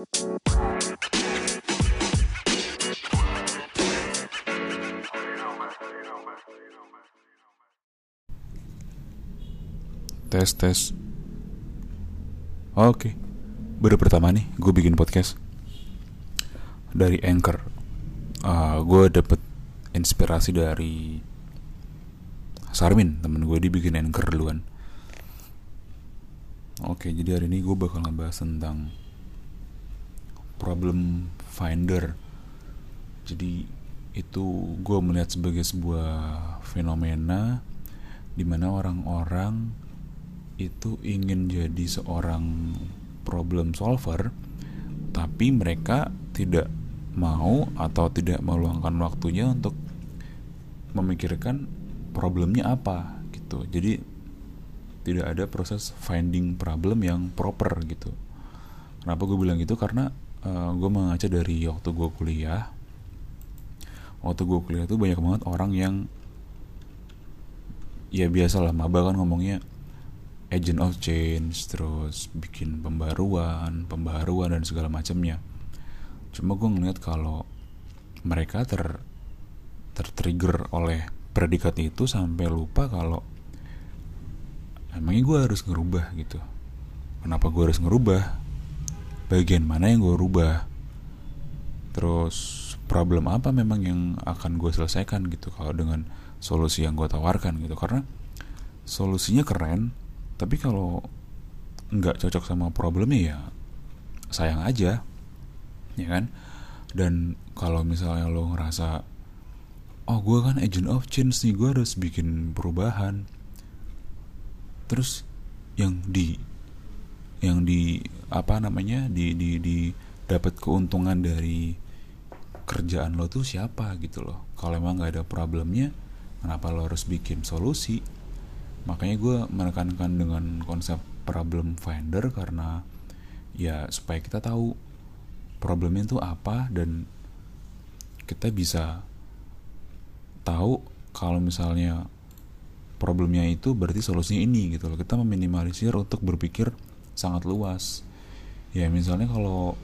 Tes tes. Oke. Baru pertama nih gue bikin podcast dari Anchor. Uh, gue dapet inspirasi dari Sarmin temen gue dia bikin Anchor duluan. Oke, jadi hari ini gue bakal ngebahas tentang problem finder. Jadi itu gue melihat sebagai sebuah fenomena di mana orang-orang itu ingin jadi seorang problem solver tapi mereka tidak mau atau tidak meluangkan waktunya untuk memikirkan problemnya apa gitu. Jadi tidak ada proses finding problem yang proper gitu. Kenapa gue bilang gitu karena uh, gue mengaca dari waktu gue kuliah. Waktu gue kuliah tuh banyak banget orang yang ya biasa lah maba kan ngomongnya agent of change terus bikin pembaruan pembaruan dan segala macamnya. Cuma gue ngeliat kalau mereka ter tertrigger oleh predikat itu sampai lupa kalau emangnya gue harus ngerubah gitu. Kenapa gue harus ngerubah bagian mana yang gue rubah? Terus problem apa memang yang akan gue selesaikan gitu kalau dengan solusi yang gue tawarkan gitu? Karena solusinya keren tapi kalau nggak cocok sama problemnya ya sayang aja ya kan? Dan kalau misalnya lo ngerasa oh gue kan agent of change nih gue harus bikin perubahan. Terus yang di yang di apa namanya di di di dapat keuntungan dari kerjaan lo tuh siapa gitu loh. Kalau emang nggak ada problemnya kenapa lo harus bikin solusi? Makanya gue menekankan dengan konsep problem finder karena ya supaya kita tahu problemnya itu apa dan kita bisa tahu kalau misalnya problemnya itu berarti solusinya ini gitu loh. Kita meminimalisir untuk berpikir sangat luas ya misalnya kalau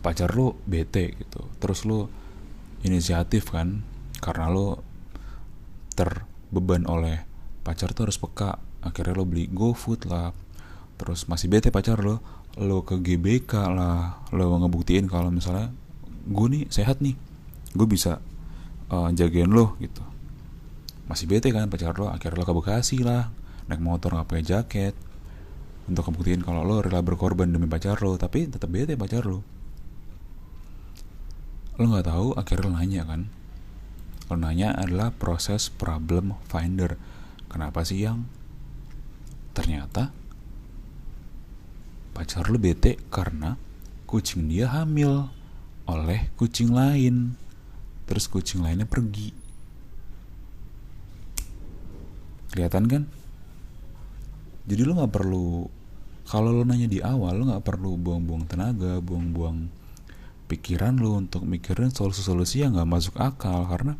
pacar lo bete gitu terus lo inisiatif kan karena lo terbeban oleh pacar tuh harus peka akhirnya lo beli GoFood lah. Terus masih bete pacar lo lo ke GBK lah lo ngebuktiin kalau misalnya gue nih sehat nih gue bisa uh, jagain lo gitu. Masih bete kan pacar lo akhirnya lo ke Bekasi lah naik motor nggak pakai jaket untuk ngebuktiin kalau lo rela berkorban demi pacar lo tapi tetap bete pacar lo lo nggak tahu akhirnya lo nanya kan lo nanya adalah proses problem finder Kenapa sih yang? Ternyata pacar lu bete karena kucing dia hamil oleh kucing lain. Terus kucing lainnya pergi. Kelihatan kan? Jadi lu nggak perlu kalau lo nanya di awal lo nggak perlu buang-buang tenaga, buang-buang pikiran lo untuk mikirin solusi-solusi yang nggak masuk akal. Karena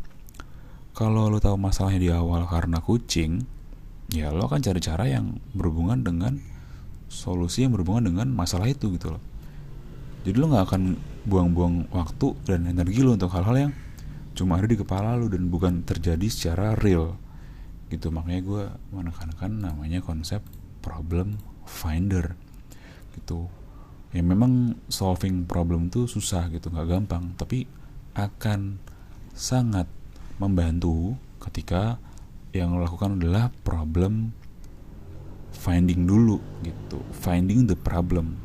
kalau lo tahu masalahnya di awal karena kucing ya lo akan cari cara yang berhubungan dengan solusi yang berhubungan dengan masalah itu gitu loh. Jadi lo nggak akan buang-buang waktu dan energi lo untuk hal-hal yang cuma ada di kepala lo dan bukan terjadi secara real gitu. Makanya gue menekankan namanya konsep problem finder gitu. Ya memang solving problem tuh susah gitu nggak gampang. Tapi akan sangat membantu ketika yang lo lakukan adalah problem finding dulu gitu. Finding the problem.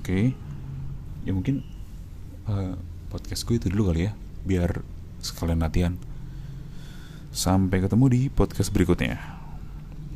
Oke? Okay? ya mungkin uh, podcast gue itu dulu kali ya biar sekalian latihan sampai ketemu di podcast berikutnya